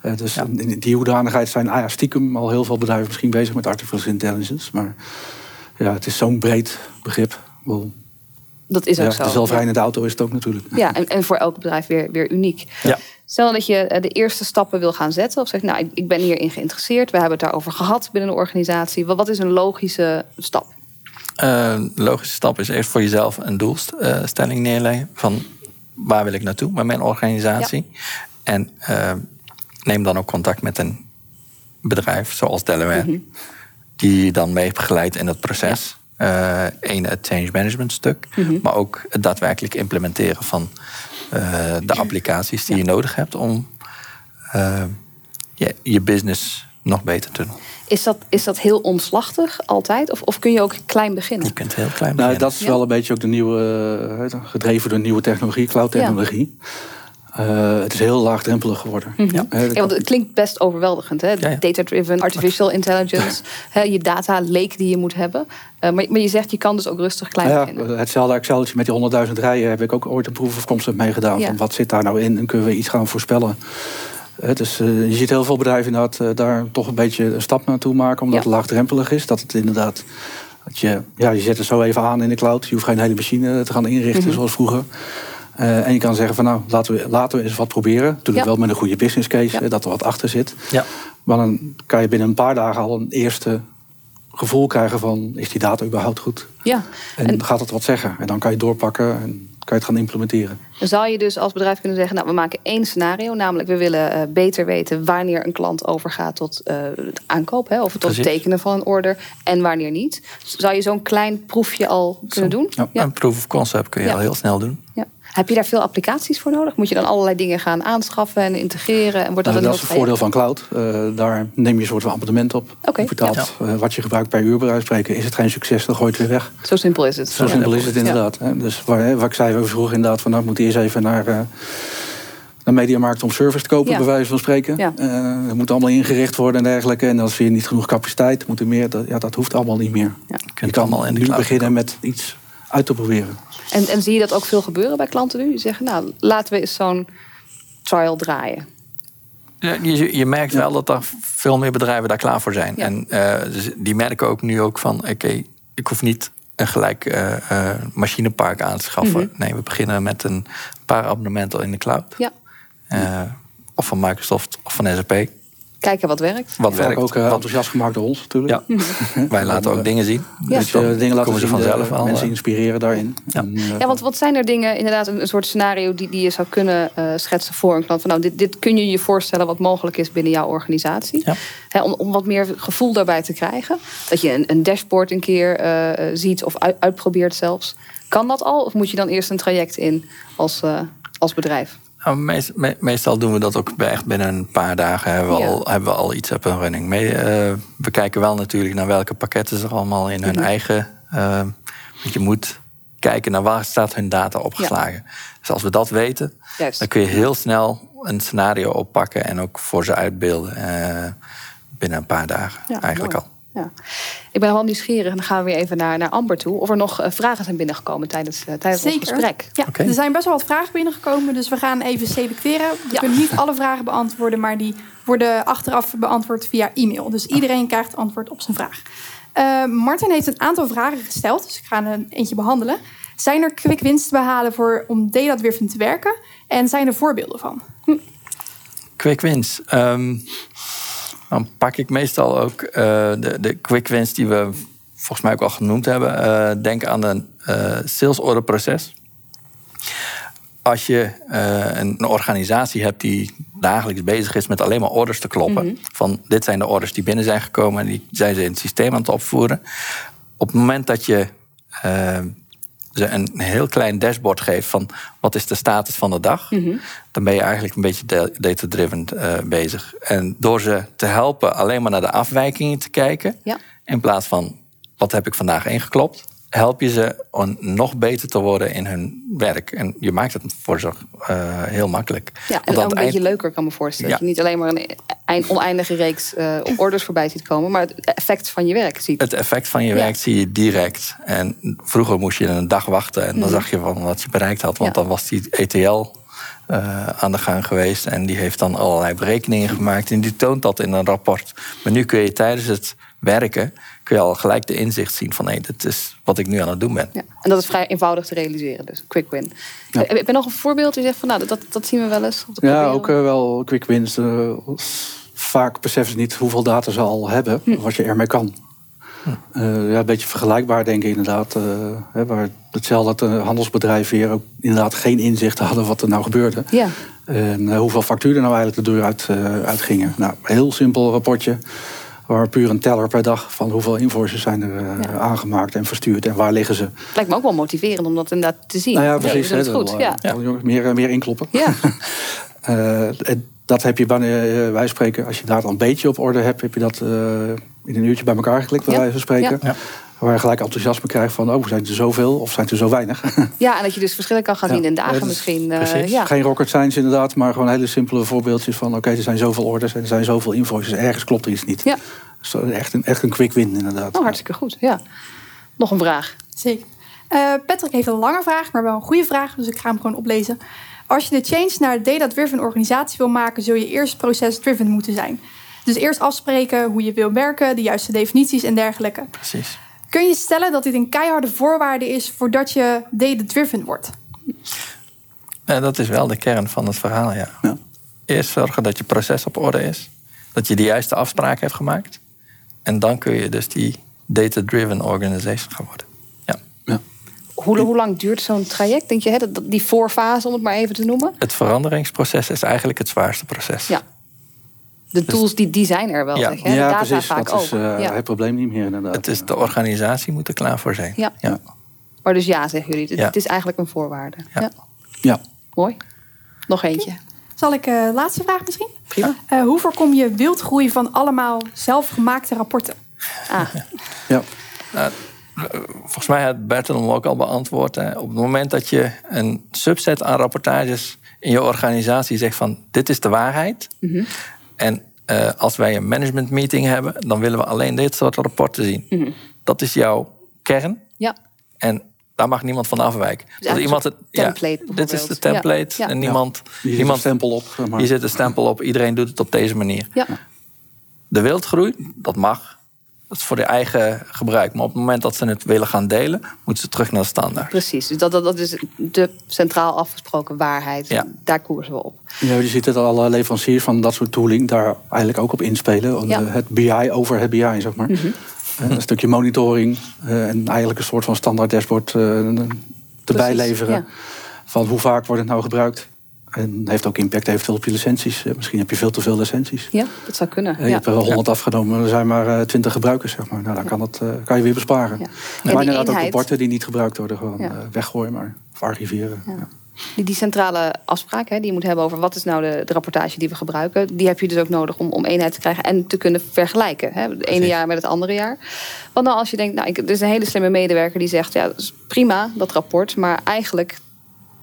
Eh, dus in die hoedanigheid zijn ah ja, stiekem al heel veel bedrijven misschien bezig met artificial intelligence. Maar ja, het is zo'n breed begrip. Dat is ook zo. de zelfrijdende auto is het ook natuurlijk. Ja, en, en voor elk bedrijf weer, weer uniek. Ja. Stel dat je eh, de eerste stappen wil gaan zetten. Of zegt, nou, ik, ben hierin geïnteresseerd. We hebben het daarover gehad binnen de organisatie. Wat is een logische stap? Eh, Een logische stap is eerst voor jezelf een doelstelling neerleggen. Van waar wil ik naartoe met mijn organisatie? En eh, neem dan ook contact met een bedrijf zoals Delaware. Die je dan mee begeleidt in het proces. Eén, het change management stuk. Maar ook het daadwerkelijk implementeren van eh, de applicaties die je nodig hebt om eh, je, je business nog beter te doen. Is dat, is dat heel omslachtig altijd? Of, of kun je ook klein beginnen? Je kunt heel klein Nou, beginnen. dat is Ja. wel een beetje ook de nieuwe, eh, gedreven door nieuwe technologie, cloud-technologie. Eh, het is heel laagdrempelig geworden. Mhm. Ja. Ja, want het klinkt best overweldigend. hè? Ja, ja. Data-driven, artificial intelligence, hè, je data lake die je moet hebben. Eh, maar, maar je zegt, je kan dus ook rustig klein Nou beginnen. ja, hetzelfde Exceltje met die 100.000 rijen heb ik ook ooit een of concept meegedaan. Ja. Van wat zit daar nou in en kunnen we iets gaan voorspellen. Is, eh, je ziet heel veel bedrijven inderdaad eh, daar toch een beetje een stap naartoe maken. Omdat Ja. het laagdrempelig is. Dat het inderdaad... Dat je, ja, je zet het zo even aan in de cloud. Je hoeft geen hele machine te gaan inrichten Mhm. zoals vroeger. Eh, en je kan zeggen van nou, laten we, laten we eens wat proberen. Natuurlijk Ja. wel met een goede business case, Ja. eh, dat er wat achter zit. Ja. Maar dan kan je binnen een paar dagen al een eerste gevoel krijgen van... is die data überhaupt goed? Ja, En, En- gaat het wat zeggen? En dan kan je het doorpakken en kan je het gaan implementeren. dan zou je dus als bedrijf kunnen zeggen... nou, we maken één scenario. Namelijk, we willen eh, beter weten wanneer een klant overgaat tot eh, het aankoop... Hè, of tot het tekenen van een order en wanneer niet. Zou je zo'n klein proefje al kunnen doen? Ja. Een proof of concept kun je Ja. al heel snel doen. Ja. Heb je daar veel applicaties voor nodig? Moet je dan allerlei dingen gaan aanschaffen en integreren? En wordt dat Nou, dat is het voordeel van cloud. Eh, daar neem je een soort van abonnement op. Oké, Je betaalt eh, wat je gebruikt per uur bij wijze van spreken. Is het geen succes, dan gooi je het weer weg. Zo simpel is het. Zo simpel is het inderdaad. Dus waar, hè, wat ik zei over vroeg inderdaad... van nou, moet eerst even naar... eh naar Mediamarkt om service te kopen, Ja. bij wijze van spreken. Ja. Eh, dat moet allemaal ingericht worden en dergelijke. En als je niet genoeg capaciteit moet er meer. Dat, ja, dat hoeft allemaal niet meer. Ja. Je kan allemaal in de nu beginnen met iets uit te proberen. En, en zie je dat ook veel gebeuren bij klanten nu? Die zeggen, nou, laten we eens zo'n trial draaien. Ja, je, je merkt wel dat er veel meer bedrijven daar klaar voor zijn. Ja. En eh, dus die merken ook nu ook van... oké, ik hoef niet een gelijk eh, eh, machinepark aan te schaffen. Mhm. Nee, we beginnen met een paar abonnementen in de cloud. Ja, of van Microsoft of van SAP. Kijken wat werkt. Wat werkt. ook eh, wat- enthousiast gemaakt door ons natuurlijk. ja. Wij laten ook dingen zien. Ja. Dus je dingen laten komen ze zien, vanzelf eh, al. mensen eh, inspireren daarin. Ja. En, eh, Ja, want wat zijn er dingen, inderdaad, een, een soort scenario die, die je zou kunnen eh, schetsen voor een klant? Van, nou, dit, dit kun je je voorstellen wat mogelijk is binnen jouw organisatie. Ja. Hè, om, om wat meer gevoel daarbij te krijgen. Dat je een, een dashboard een keer eh, eh, ziet of uit- uitprobeert zelfs. Kan dat al? Of moet je dan eerst een traject in als, eh, als bedrijf? Nou, meest- me- meestal doen we dat ook bij- echt binnen een paar dagen. Hebben we, Ja. al, hebben we al iets op een running. Mee, eh, we kijken wel natuurlijk naar welke pakketten ze allemaal in hun Mhm. eigen. eh, want je moet kijken naar waar staat hun data opgeslagen. Dus als we dat weten, Juist. dan kun je heel snel een scenario oppakken en ook voor ze uitbeelden. eh, binnen een paar dagen eigenlijk mooi. al. Ja. Ik ben wel nieuwsgierig en dan gaan we weer even naar, naar Amber toe. Of er nog eh, vragen zijn binnengekomen tijdens, eh, tijdens ons Zeker. gesprek. Ja, er zijn best wel wat vragen binnengekomen, dus we gaan even selecteren. We Ja. kunnen niet alle vragen beantwoorden, maar die worden achteraf beantwoord via e-mail. Dus iedereen krijgt antwoord op zijn vraag. Eh, Martin heeft een aantal vragen gesteld, dus ik ga er eentje behandelen. Zijn er quick wins te behalen voor, om data-driven te werken? En zijn er voorbeelden van? Quick wins. Ehm, dan pak ik meestal ook eh, de, de quick wins die we volgens mij ook al genoemd hebben. Eh, denk aan een eh sales order proces. Als je een, een organisatie hebt die dagelijks bezig is met alleen maar orders te kloppen. Van dit zijn de orders die binnen zijn gekomen en die zijn ze in het systeem aan het opvoeren. Op het moment dat je ze een heel klein dashboard geeft van wat is de status van de dag, dan ben je eigenlijk een beetje da- data-driven eh, bezig. En door ze te helpen alleen maar naar de afwijkingen te kijken, Ja. in plaats van wat heb ik vandaag ingeklopt, help je ze om nog beter te worden in hun werk. En je maakt het voor ze eh, heel makkelijk. Ja, en Want ook een beetje leuker kan me voorstellen. Ja. Dat je niet alleen maar een eind- oneindige reeks eh, orders voorbij ziet komen, maar het effect van je werk ziet. Het effect van je Ja. werk zie je direct. En vroeger moest je een dag wachten en dan zag je van wat je bereikt had. Want Mhm. Ja. dan was die ETL eh, aan de gang geweest. En die heeft dan allerlei berekeningen gemaakt. En die toont dat in een rapport. Maar nu kun je tijdens het werken kun je al gelijk de inzicht zien van hé, dit is wat ik nu aan het doen ben. Ja. En dat is vrij eenvoudig te realiseren, dus quick win. Ja. Heb heb je nog een voorbeeld? Je zegt van nou, dat, dat zien we wel eens. of dat Ja, ook eh, wel quick wins. Eh, vaak beseffen ze niet hoeveel data ze al hebben, Hm. wat je ermee kan. Eh, ja, een beetje vergelijkbaar denk ik inderdaad. eh, hè, waar hetzelfde dat de handelsbedrijven hier ook inderdaad geen inzicht hadden wat er nou gebeurde. Ja, En eh, hoeveel facturen nou eigenlijk de deur uit, eh, uitgingen. Nou, heel simpel rapportje. Waar puur een teller per dag van hoeveel invoices zijn er eh, Ja. aangemaakt en verstuurd en waar liggen ze. lijkt me ook wel motiverend om dat inderdaad te zien. Nou ja, precies. doen hè, het goed. dat- Ja. eh, jongens, Meer, meer inkloppen. Ja. Eh, dat heb je wanneer eh, wij spreken, als je daar dan een beetje op orde hebt, heb je dat eh, in een uurtje bij elkaar geklikt, bij Ja. wijze van spreken. Waar je gelijk enthousiasme krijgt van, oh, zijn er zoveel of zijn er zo weinig? Ja, en dat je dus verschillen kan gaan Ja. zien in dagen Ja, misschien. eh, ja. Geen rocket science inderdaad, maar gewoon hele simpele voorbeeldjes van, oké, er zijn zoveel orders en er zijn zoveel invoices. Ergens klopt er iets niet. Ja. Dus dat is echt een, echt een quick win inderdaad. Oh, hartstikke goed. Ja. Nog een vraag. Zeker. Eh, Patrick heeft een lange vraag, maar wel een goede vraag. Dus ik ga hem gewoon oplezen. Als je de change naar een data-driven organisatie wil maken, zul je eerst process-driven moeten zijn. Dus eerst afspreken hoe je wil werken, de juiste definities en dergelijke. Precies. Kun je stellen dat dit een keiharde voorwaarde is voordat je data-driven wordt? Eh, dat is wel de kern van het verhaal, ja. Ja. Eerst zorgen dat je proces op orde is. Dat je de juiste afspraken hebt gemaakt. En dan kun je dus die data-driven organization gaan worden. Ja. Ja. Hoe, hoe lang duurt zo'n traject? Denk je, hè, dat- die voorfase, om het maar even te noemen? Het veranderingsproces is eigenlijk het zwaarste proces. Ja. De tools die, die zijn er wel, Ja. zeg. De Ja, data precies. vaak Dat is ook. eh, ja. het probleem niet meer inderdaad. Het is, de organisatie moet er klaar voor zijn. Ja. ja. Maar dus ja, zeggen jullie. Het, Ja. het is eigenlijk een voorwaarde. Ja. Ja. Ja. Mooi. Nog eentje. Zal ik eh laatste vraag misschien? Prima. Eh, hoe voorkom je wildgroei van allemaal zelfgemaakte rapporten? Ah, Ja. Volgens mij had Bertel hem ook al beantwoord. Hè. Op het moment dat je een subset aan rapportages in je organisatie zegt van dit is de waarheid. En eh, als wij een management meeting hebben, dan willen we alleen dit soort rapporten zien. Dat is jouw kern. ja. En daar mag niemand van afwijken. Dus iemand een het, template dit is de template. Ja. Ja. En niemand, Hier een niemand stempel op. zeg maar. hier zit een stempel op. Iedereen doet het op deze manier. ja. De wildgroei, dat mag. Dat is voor de eigen gebruik. Maar op het moment dat ze het willen gaan delen, moeten ze terug naar de standaard. Precies. Dus dat, dat, dat is de centraal afgesproken waarheid. Ja. Daar koersen we op. Ja, je ziet dat alle leveranciers van dat soort tooling daar eigenlijk ook op inspelen. Ja. Mhm. Het BI over het BI, zeg maar. Eh, Een stukje monitoring eh, en eigenlijk een soort van standaard dashboard eh, erbij Precies, leveren. ja. Van hoe vaak wordt het nou gebruikt. En heeft ook impact eventueel op je licenties. Eh, Misschien heb je veel te veel licenties. Ja, dat zou kunnen. Eh, Je ja. hebt er wel 100 afgenomen, er zijn maar eh, 20 gebruikers, zeg maar. Nou, dan kan, dat, eh, kan je weer besparen. Maar inderdaad ook eenheid- rapporten die niet gebruikt worden, gewoon Ja. eh, weggooien, maar of archiveren. Ja. Die, die centrale afspraak hè, die je moet hebben over wat is nou de, de rapportage die we gebruiken, die heb je dus ook nodig om, om eenheid te krijgen en te kunnen vergelijken. Hè, het ene jaar met het andere jaar. Want nou, als je denkt, nou, ik, er is een hele slimme medewerker die zegt, ja, dat is prima, dat rapport, maar eigenlijk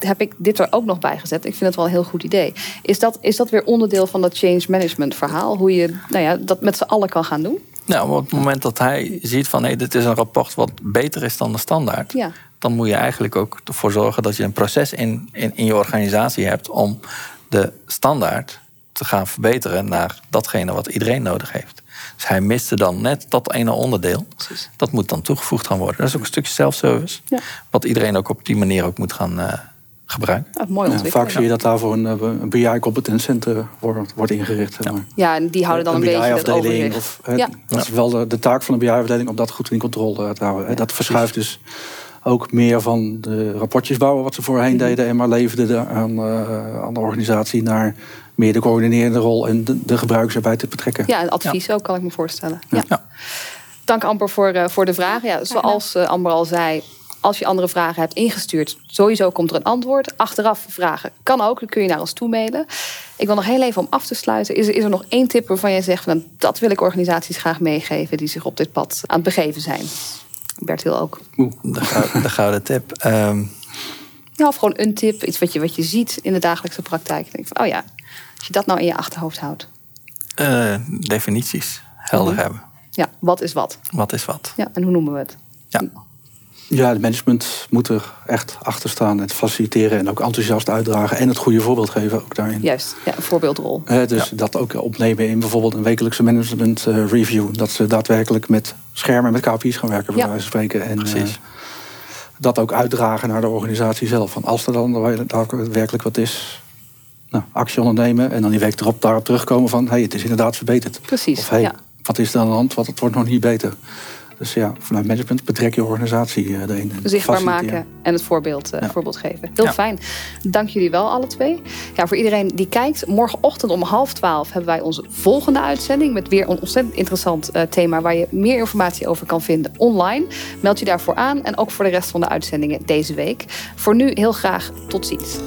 heb ik dit er ook nog bij gezet. Ik vind het wel een heel goed idee. Is dat, is dat weer onderdeel van dat change management verhaal? Hoe je nou ja, dat met z'n allen kan gaan doen? Nou, op het moment dat hij ziet van hé, dit is een rapport wat beter is dan de standaard, Ja. dan moet je eigenlijk ook ervoor zorgen dat je een proces in, in, in je organisatie hebt om de standaard te gaan verbeteren naar datgene wat iedereen nodig heeft. Dus hij miste dan net dat ene onderdeel. Precies. Dat moet dan toegevoegd gaan worden. Dat is ook een stukje self-service. Ja. Wat iedereen ook op die manier ook moet gaan eh, gebruiken. Mooi Ja, ontwikkelen. vaak zie je dat daarvoor een, eh, een BI-competentcenter wordt, wordt ingericht. Maar. Ja, en die houden dan een, beetje dat BI-afdeling. overzicht. Of, Ja. Dat is wel de, de taak van de BI-afdeling om dat goed in controle te houden. hè. Dat verschuift dus ook meer van de rapportjes bouwen wat ze voorheen Mhm. deden. En maar leverden de, aan, eh, aan de organisatie naar meer de coördinerende rol en de, de gebruikers erbij te betrekken. Ja, en advies ook, kan ik me voorstellen. Ja. Ja. Dank Amber voor, eh, voor de vraag. Ja, zoals Amber al zei, als je andere vragen hebt ingestuurd, sowieso komt er een antwoord. Achteraf vragen kan ook, dan kun je naar ons toe mailen. Ik wil nog heel even om af te sluiten. Is er, is er nog één tip waarvan jij zegt, van, dat wil ik organisaties graag meegeven die zich op dit pad aan het begeven zijn? Bertil ook. De, gou- de gouden tip. Ehm, Ja, of gewoon een tip, iets wat je, wat je ziet in de dagelijkse praktijk. Ik denk van, oh ja, als je dat nou in je achterhoofd houdt. eh, definities helder Mhm. hebben. Ja, wat is wat? Wat is wat? Ja, en hoe noemen we het? Ja. Ja, het management moet er echt achter staan. Het faciliteren en ook enthousiast uitdragen. En het goede voorbeeld geven ook daarin. Juist, ja, een voorbeeldrol. Hè, dus dat ook opnemen in bijvoorbeeld een wekelijkse management eh, review. Dat ze daadwerkelijk met schermen, met KPI's gaan werken, bij Ja. wijze van spreken. En Precies. eh, dat ook uitdragen naar de organisatie zelf. Van als er dan daadwerkelijk wat is, nou, actie ondernemen. En dan die week erop daarop terugkomen van, hey, het is inderdaad verbeterd. Precies, Of hey, ja. wat is er aan de hand? Want het wordt nog niet beter. Dus ja, vanuit management betrek je organisatie eh, erin. zichtbaar maken en het voorbeeld, eh, Ja. voorbeeld geven. Heel Ja. fijn. Dank jullie wel, alle twee. Ja, voor iedereen die kijkt, morgenochtend om half twaalf hebben wij onze volgende uitzending. Met weer een ontzettend interessant eh, thema waar je meer informatie over kan vinden online. Meld je daarvoor aan en ook voor de rest van de uitzendingen deze week. Voor nu heel graag tot ziens.